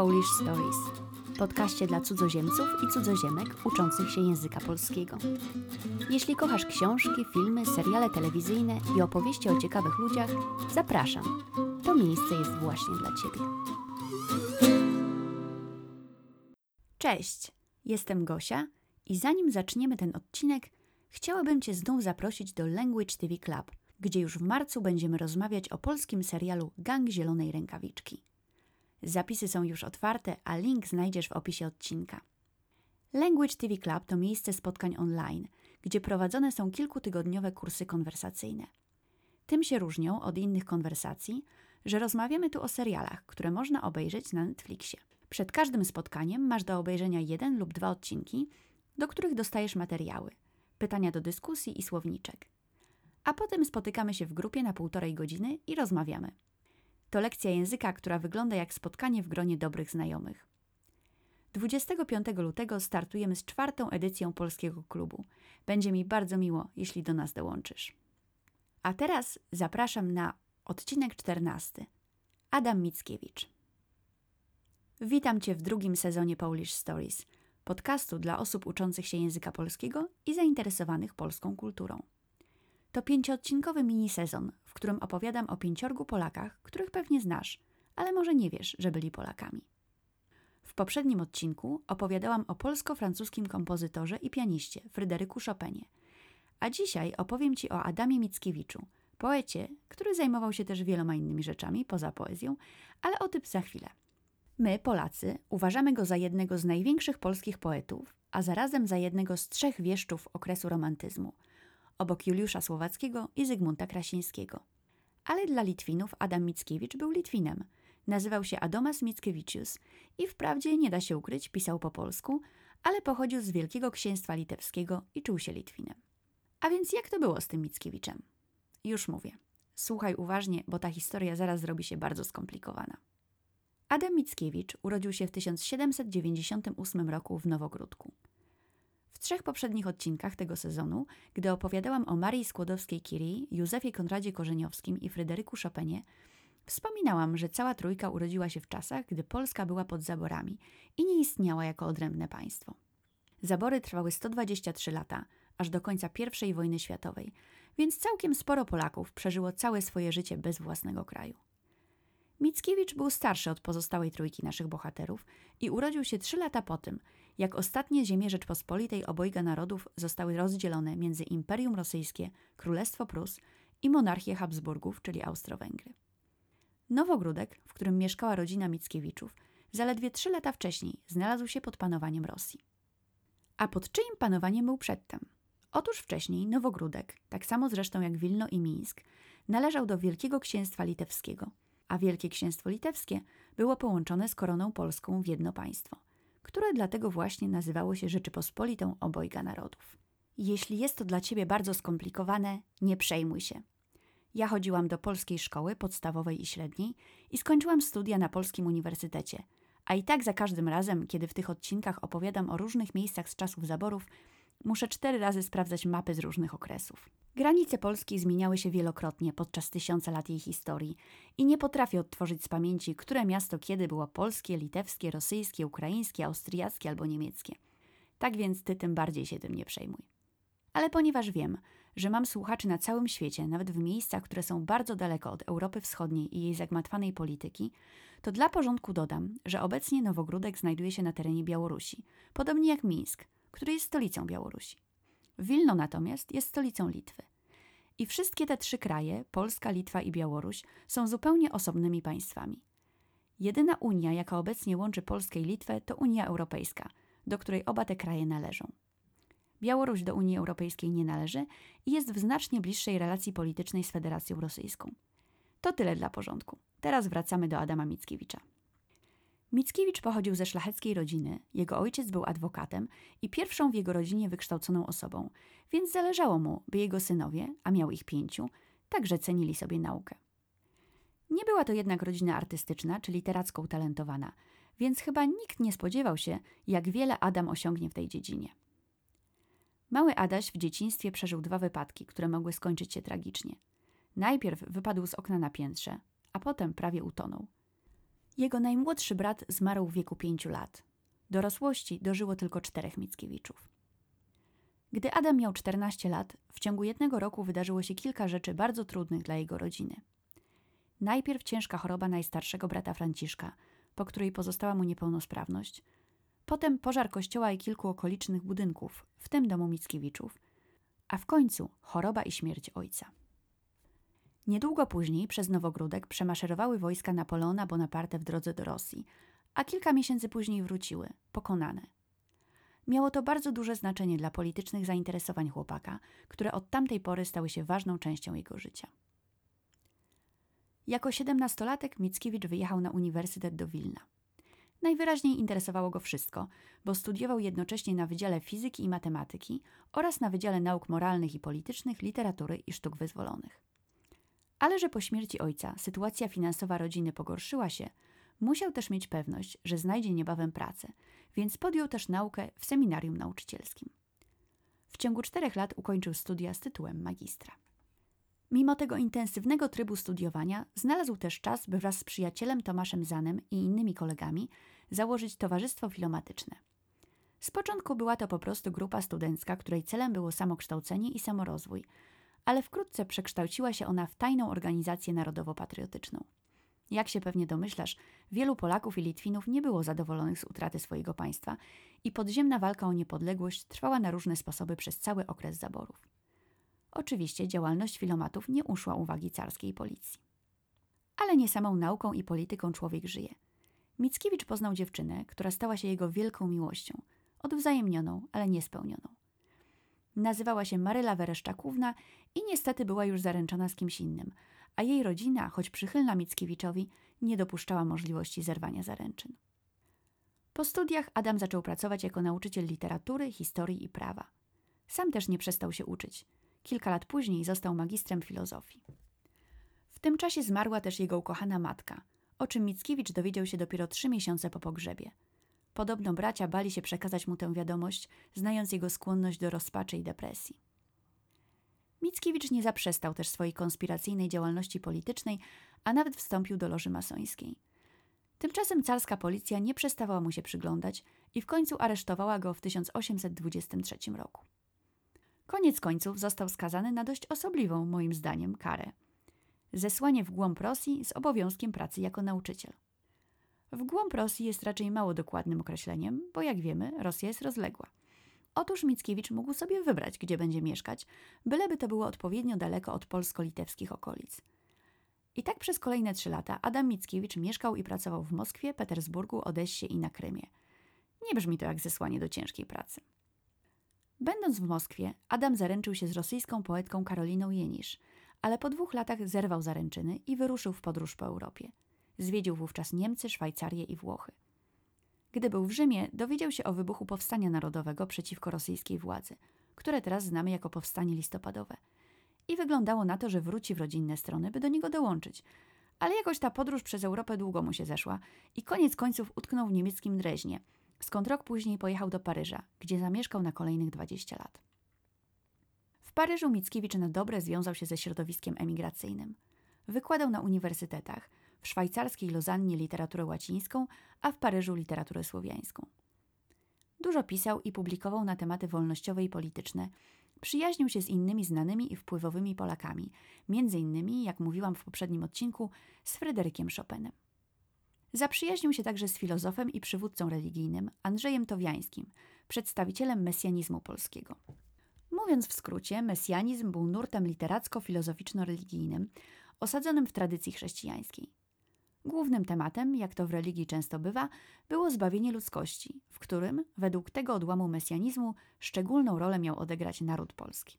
Polish Stories, podcaście dla cudzoziemców i cudzoziemek uczących się języka polskiego. Jeśli kochasz książki, filmy, seriale telewizyjne i opowieści o ciekawych ludziach, zapraszam. To miejsce jest właśnie dla Ciebie. Cześć, jestem Gosia i zanim zaczniemy ten odcinek, chciałabym Cię znów zaprosić do Language TV Club, gdzie już w marcu będziemy rozmawiać o polskim serialu Gang Zielonej Rękawiczki. Zapisy są już otwarte, a link znajdziesz w opisie odcinka. Language TV Club to miejsce spotkań online, gdzie prowadzone są kilkutygodniowe kursy konwersacyjne. Tym się różnią od innych konwersacji, że rozmawiamy tu o serialach, które można obejrzeć na Netflixie. Przed każdym spotkaniem masz do obejrzenia jeden lub dwa odcinki, do których dostajesz materiały, pytania do dyskusji i słowniczek. A potem spotykamy się w grupie na półtorej godziny i rozmawiamy. To lekcja języka, która wygląda jak spotkanie w gronie dobrych znajomych. 25 lutego startujemy z czwartą edycją Polskiego Klubu. Będzie mi bardzo miło, jeśli do nas dołączysz. A teraz zapraszam na odcinek 14. Adam Mickiewicz. Witam Cię w drugim sezonie Polish Stories, podcastu dla osób uczących się języka polskiego i zainteresowanych polską kulturą. To pięcioodcinkowy mini-sezon, w którym opowiadam o pięciorgu Polakach, których pewnie znasz, ale może nie wiesz, że byli Polakami. W poprzednim odcinku opowiadałam o polsko-francuskim kompozytorze i pianiście Fryderyku Chopinie, a dzisiaj opowiem Ci o Adamie Mickiewiczu, poecie, który zajmował się też wieloma innymi rzeczami poza poezją, ale o tym za chwilę. My, Polacy, uważamy go za jednego z największych polskich poetów, a zarazem za jednego z trzech wieszczów okresu romantyzmu – obok Juliusza Słowackiego i Zygmunta Krasińskiego. Ale dla Litwinów Adam Mickiewicz był Litwinem. Nazywał się Adomas Mickiewiczius i wprawdzie, nie da się ukryć, pisał po polsku, ale pochodził z Wielkiego Księstwa Litewskiego i czuł się Litwinem. A więc jak to było z tym Mickiewiczem? Już mówię. Słuchaj uważnie, bo ta historia zaraz zrobi się bardzo skomplikowana. Adam Mickiewicz urodził się w 1798 roku w Nowogródku. Trzech poprzednich odcinkach tego sezonu, gdy opowiadałam o Marii Skłodowskiej-Curie, Józefie Konradzie Korzeniowskim i Fryderyku Chopinie, wspominałam, że cała trójka urodziła się w czasach, gdy Polska była pod zaborami i nie istniała jako odrębne państwo. Zabory trwały 123 lata, aż do końca I wojny światowej, więc całkiem sporo Polaków przeżyło całe swoje życie bez własnego kraju. Mickiewicz był starszy od pozostałej trójki naszych bohaterów i urodził się trzy lata po tym, jak ostatnie ziemie Rzeczpospolitej obojga narodów zostały rozdzielone między Imperium Rosyjskie, Królestwo Prus i monarchię Habsburgów, czyli Austro-Węgry. Nowogródek, w którym mieszkała rodzina Mickiewiczów, zaledwie trzy lata wcześniej znalazł się pod panowaniem Rosji. A pod czyim panowaniem był przedtem? Otóż wcześniej Nowogródek, tak samo zresztą jak Wilno i Mińsk, należał do Wielkiego Księstwa Litewskiego, a Wielkie Księstwo Litewskie było połączone z koroną polską w jedno państwo – które dlatego właśnie nazywało się Rzeczypospolitą Obojga Narodów. Jeśli jest to dla Ciebie bardzo skomplikowane, nie przejmuj się. Ja chodziłam do polskiej szkoły podstawowej i średniej i skończyłam studia na Polskim Uniwersytecie. A i tak za każdym razem, kiedy w tych odcinkach opowiadam o różnych miejscach z czasów zaborów, muszę cztery razy sprawdzać mapy z różnych okresów. Granice Polski zmieniały się wielokrotnie podczas tysiąca lat jej historii i nie potrafię odtworzyć z pamięci, które miasto kiedy było polskie, litewskie, rosyjskie, ukraińskie, austriackie albo niemieckie. Tak więc ty tym bardziej się tym nie przejmuj. Ale ponieważ wiem, że mam słuchaczy na całym świecie, nawet w miejscach, które są bardzo daleko od Europy Wschodniej i jej zagmatwanej polityki, to dla porządku dodam, że obecnie Nowogródek znajduje się na terenie Białorusi, podobnie jak Mińsk, który jest stolicą Białorusi. Wilno natomiast jest stolicą Litwy. I wszystkie te trzy kraje, Polska, Litwa i Białoruś, są zupełnie osobnymi państwami. Jedyna Unia, jaka obecnie łączy Polskę i Litwę, to Unia Europejska, do której oba te kraje należą. Białoruś do Unii Europejskiej nie należy i jest w znacznie bliższej relacji politycznej z Federacją Rosyjską. To tyle dla porządku. Teraz wracamy do Adama Mickiewicza. Mickiewicz pochodził ze szlacheckiej rodziny, jego ojciec był adwokatem i pierwszą w jego rodzinie wykształconą osobą, więc zależało mu, by jego synowie, a miał ich pięciu, także cenili sobie naukę. Nie była to jednak rodzina artystyczna czy literacko utalentowana, więc chyba nikt nie spodziewał się, jak wiele Adam osiągnie w tej dziedzinie. Mały Adaś w dzieciństwie przeżył dwa wypadki, które mogły skończyć się tragicznie. Najpierw wypadł z okna na piętrze, a potem prawie utonął – Jego najmłodszy brat zmarł w wieku pięciu lat. Dorosłości dożyło tylko czterech Mickiewiczów. Gdy Adam miał 14 lat, w ciągu jednego roku wydarzyło się kilka rzeczy bardzo trudnych dla jego rodziny. Najpierw ciężka choroba najstarszego brata Franciszka, po której pozostała mu niepełnosprawność. Potem pożar kościoła i kilku okolicznych budynków, w tym domu Mickiewiczów. A w końcu choroba i śmierć ojca. Niedługo później przez Nowogródek przemaszerowały wojska Napoleona Bonaparte w drodze do Rosji, a kilka miesięcy później wróciły, pokonane. Miało to bardzo duże znaczenie dla politycznych zainteresowań chłopaka, które od tamtej pory stały się ważną częścią jego życia. Jako siedemnastolatek Mickiewicz wyjechał na uniwersytet do Wilna. Najwyraźniej interesowało go wszystko, bo studiował jednocześnie na Wydziale Fizyki i Matematyki oraz na Wydziale Nauk Moralnych i Politycznych, Literatury i Sztuk Wyzwolonych. Ale że po śmierci ojca sytuacja finansowa rodziny pogorszyła się, musiał też mieć pewność, że znajdzie niebawem pracę, więc podjął też naukę w seminarium nauczycielskim. W ciągu czterech lat ukończył studia z tytułem magistra. Mimo tego intensywnego trybu studiowania, znalazł też czas, by wraz z przyjacielem Tomaszem Zanem i innymi kolegami założyć Towarzystwo Filomatyczne. Z początku była to po prostu grupa studencka, której celem było samokształcenie i samorozwój, ale wkrótce przekształciła się ona w tajną organizację narodowo-patriotyczną. Jak się pewnie domyślasz, wielu Polaków i Litwinów nie było zadowolonych z utraty swojego państwa i podziemna walka o niepodległość trwała na różne sposoby przez cały okres zaborów. Oczywiście działalność filomatów nie uszła uwagi carskiej policji. Ale nie samą nauką i polityką człowiek żyje. Mickiewicz poznał dziewczynę, która stała się jego wielką miłością, odwzajemnioną, ale niespełnioną. Nazywała się Maryla Wereszczakówna i niestety była już zaręczona z kimś innym, a jej rodzina, choć przychylna Mickiewiczowi, nie dopuszczała możliwości zerwania zaręczyn. Po studiach Adam zaczął pracować jako nauczyciel literatury, historii i prawa. Sam też nie przestał się uczyć. Kilka lat później został magistrem filozofii. W tym czasie zmarła też jego ukochana matka, o czym Mickiewicz dowiedział się dopiero trzy miesiące po pogrzebie. Podobno bracia bali się przekazać mu tę wiadomość, znając jego skłonność do rozpaczy i depresji. Mickiewicz nie zaprzestał też swojej konspiracyjnej działalności politycznej, a nawet wstąpił do loży masońskiej. Tymczasem carska policja nie przestawała mu się przyglądać i w końcu aresztowała go w 1823 roku. Koniec końców został skazany na dość osobliwą, moim zdaniem, karę. Zesłanie w głąb Rosji z obowiązkiem pracy jako nauczyciel. W głąb Rosji jest raczej mało dokładnym określeniem, bo jak wiemy, Rosja jest rozległa. Otóż Mickiewicz mógł sobie wybrać, gdzie będzie mieszkać, byleby to było odpowiednio daleko od polsko-litewskich okolic. I tak przez kolejne trzy lata Adam Mickiewicz mieszkał i pracował w Moskwie, Petersburgu, Odessie i na Krymie. Nie brzmi to jak zesłanie do ciężkiej pracy. Będąc w Moskwie, Adam zaręczył się z rosyjską poetką Karoliną Jenisz, ale po dwóch latach zerwał zaręczyny i wyruszył w podróż po Europie. Zwiedził wówczas Niemcy, Szwajcarię i Włochy. Gdy był w Rzymie, dowiedział się o wybuchu powstania narodowego przeciwko rosyjskiej władzy, które teraz znamy jako powstanie listopadowe. I wyglądało na to, że wróci w rodzinne strony, by do niego dołączyć. Ale jakoś ta podróż przez Europę długo mu się zeszła i koniec końców utknął w niemieckim Dreźnie, skąd rok później pojechał do Paryża, gdzie zamieszkał na kolejnych 20 lat. W Paryżu Mickiewicz na dobre związał się ze środowiskiem emigracyjnym. Wykładał na uniwersytetach, w szwajcarskiej Lozannie literaturę łacińską, a w Paryżu literaturę słowiańską. Dużo pisał i publikował na tematy wolnościowe i polityczne. Przyjaźnił się z innymi znanymi i wpływowymi Polakami, między innymi, jak mówiłam w poprzednim odcinku, z Fryderykiem Chopinem. Zaprzyjaźnił się także z filozofem i przywódcą religijnym Andrzejem Towiańskim, przedstawicielem mesjanizmu polskiego. Mówiąc w skrócie, mesjanizm był nurtem literacko-filozoficzno-religijnym, osadzonym w tradycji chrześcijańskiej. Głównym tematem, jak to w religii często bywa, było zbawienie ludzkości, w którym, według tego odłamu mesjanizmu, szczególną rolę miał odegrać naród polski.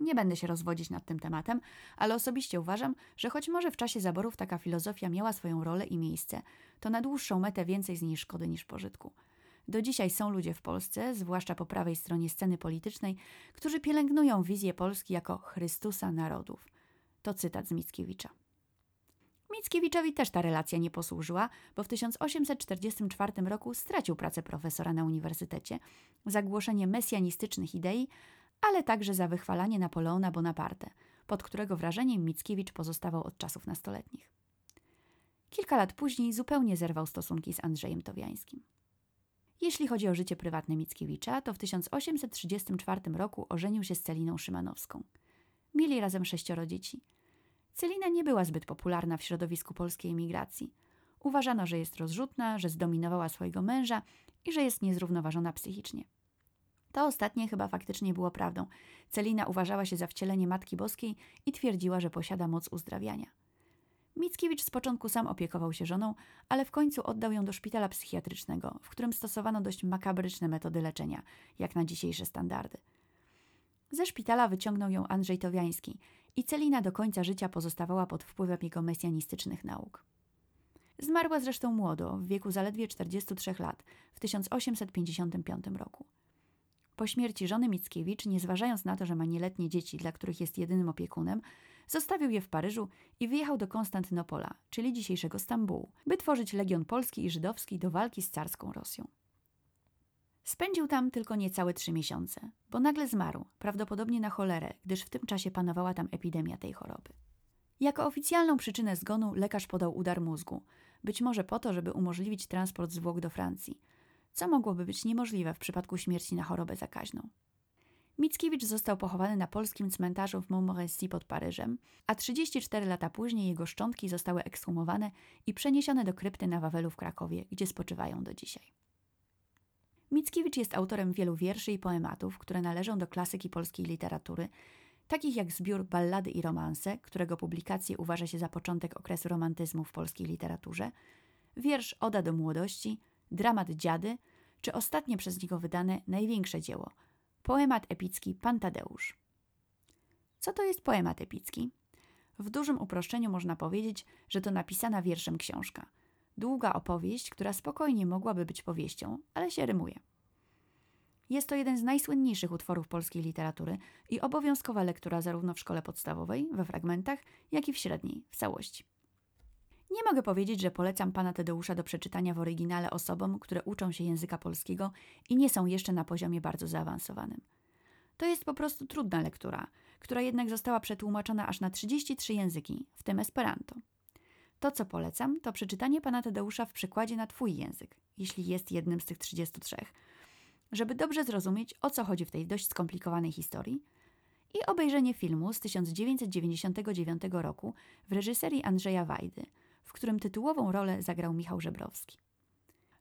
Nie będę się rozwodzić nad tym tematem, ale osobiście uważam, że choć może w czasie zaborów taka filozofia miała swoją rolę i miejsce, to na dłuższą metę więcej z niej szkody niż pożytku. Do dzisiaj są ludzie w Polsce, zwłaszcza po prawej stronie sceny politycznej, którzy pielęgnują wizję Polski jako Chrystusa narodów. To cytat z Mickiewicza. Mickiewiczowi też ta relacja nie posłużyła, bo w 1844 roku stracił pracę profesora na uniwersytecie za głoszenie mesjanistycznych idei, ale także za wychwalanie Napoleona Bonaparte, pod którego wrażeniem Mickiewicz pozostawał od czasów nastoletnich. Kilka lat później zupełnie zerwał stosunki z Andrzejem Towiańskim. Jeśli chodzi o życie prywatne Mickiewicza, to w 1834 roku ożenił się z Celiną Szymanowską. Mieli razem sześcioro dzieci. Celina nie była zbyt popularna w środowisku polskiej emigracji. Uważano, że jest rozrzutna, że zdominowała swojego męża i że jest niezrównoważona psychicznie. To ostatnie chyba faktycznie było prawdą. Celina uważała się za wcielenie Matki Boskiej i twierdziła, że posiada moc uzdrawiania. Mickiewicz z początku sam opiekował się żoną, ale w końcu oddał ją do szpitala psychiatrycznego, w którym stosowano dość makabryczne metody leczenia, jak na dzisiejsze standardy. Ze szpitala wyciągnął ją Andrzej Towiański i Celina do końca życia pozostawała pod wpływem jego mesjanistycznych nauk. Zmarła zresztą młodo, w wieku zaledwie 43 lat, w 1855 roku. Po śmierci żony Mickiewicz, nie zważając na to, że ma nieletnie dzieci, dla których jest jedynym opiekunem, zostawił je w Paryżu i wyjechał do Konstantynopola, czyli dzisiejszego Stambułu, by tworzyć Legion Polski i Żydowski do walki z carską Rosją. Spędził tam tylko niecałe trzy miesiące, bo nagle zmarł, prawdopodobnie na cholerę, gdyż w tym czasie panowała tam epidemia tej choroby. Jako oficjalną przyczynę zgonu lekarz podał udar mózgu, być może po to, żeby umożliwić transport zwłok do Francji, co mogłoby być niemożliwe w przypadku śmierci na chorobę zakaźną. Mickiewicz został pochowany na polskim cmentarzu w Montmorency pod Paryżem, a 34 lata później jego szczątki zostały ekshumowane i przeniesione do krypty na Wawelu w Krakowie, gdzie spoczywają do dzisiaj. Mickiewicz jest autorem wielu wierszy i poematów, które należą do klasyki polskiej literatury, takich jak zbiór Ballady i romanse, którego publikację uważa się za początek okresu romantyzmu w polskiej literaturze, wiersz Oda do młodości, dramat Dziady, czy ostatnie przez niego wydane największe dzieło – Poemat epicki Pan Tadeusz. Co to jest poemat epicki? W dużym uproszczeniu można powiedzieć, że to napisana wierszem książka. Długa opowieść, która spokojnie mogłaby być powieścią, ale się rymuje. Jest to jeden z najsłynniejszych utworów polskiej literatury i obowiązkowa lektura zarówno w szkole podstawowej, we fragmentach, jak i w średniej, w całości. Nie mogę powiedzieć, że polecam pana Tadeusza do przeczytania w oryginale osobom, które uczą się języka polskiego i nie są jeszcze na poziomie bardzo zaawansowanym. To jest po prostu trudna lektura, która jednak została przetłumaczona aż na 33 języki, w tym Esperanto. To, co polecam, to przeczytanie pana Tadeusza w przekładzie na twój język, jeśli jest jednym z tych 33, żeby dobrze zrozumieć, o co chodzi w tej dość skomplikowanej historii, i obejrzenie filmu z 1999 roku w reżyserii Andrzeja Wajdy – w którym tytułową rolę zagrał Michał Żebrowski.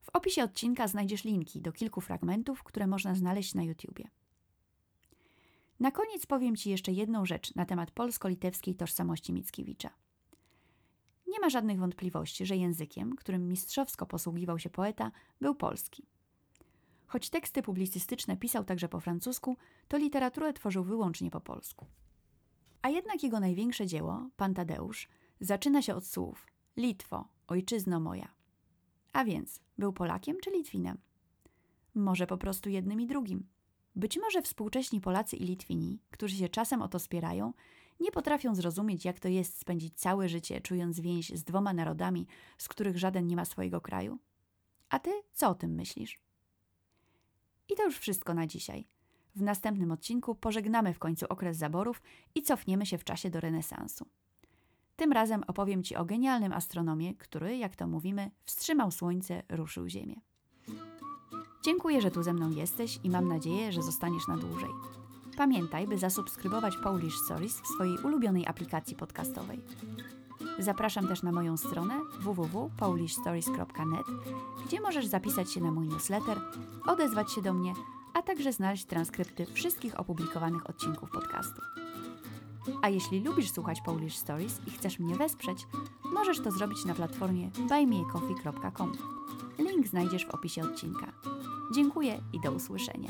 W opisie odcinka znajdziesz linki do kilku fragmentów, które można znaleźć na YouTubie. Na koniec powiem Ci jeszcze jedną rzecz na temat polsko-litewskiej tożsamości Mickiewicza. Nie ma żadnych wątpliwości, że językiem, którym mistrzowsko posługiwał się poeta, był polski. Choć teksty publicystyczne pisał także po francusku, to literaturę tworzył wyłącznie po polsku. A jednak jego największe dzieło, Pan Tadeusz, zaczyna się od słów Litwo, ojczyzno moja. A więc, był Polakiem czy Litwinem? Może po prostu jednym i drugim. Być może współcześni Polacy i Litwini, którzy się czasem o to spierają, nie potrafią zrozumieć, jak to jest spędzić całe życie czując więź z dwoma narodami, z których żaden nie ma swojego kraju? A ty co o tym myślisz? I to już wszystko na dzisiaj. W następnym odcinku pożegnamy w końcu okres zaborów i cofniemy się w czasie do renesansu. Tym razem opowiem Ci o genialnym astronomie, który, jak to mówimy, wstrzymał Słońce, ruszył Ziemię. Dziękuję, że tu ze mną jesteś i mam nadzieję, że zostaniesz na dłużej. Pamiętaj, by zasubskrybować Polish Stories w swojej ulubionej aplikacji podcastowej. Zapraszam też na moją stronę www.polishstories.net, gdzie możesz zapisać się na mój newsletter, odezwać się do mnie, a także znaleźć transkrypty wszystkich opublikowanych odcinków podcastu. A jeśli lubisz słuchać Polish Stories i chcesz mnie wesprzeć, możesz to zrobić na platformie buymeacoffee.com. Link znajdziesz w opisie odcinka. Dziękuję i do usłyszenia.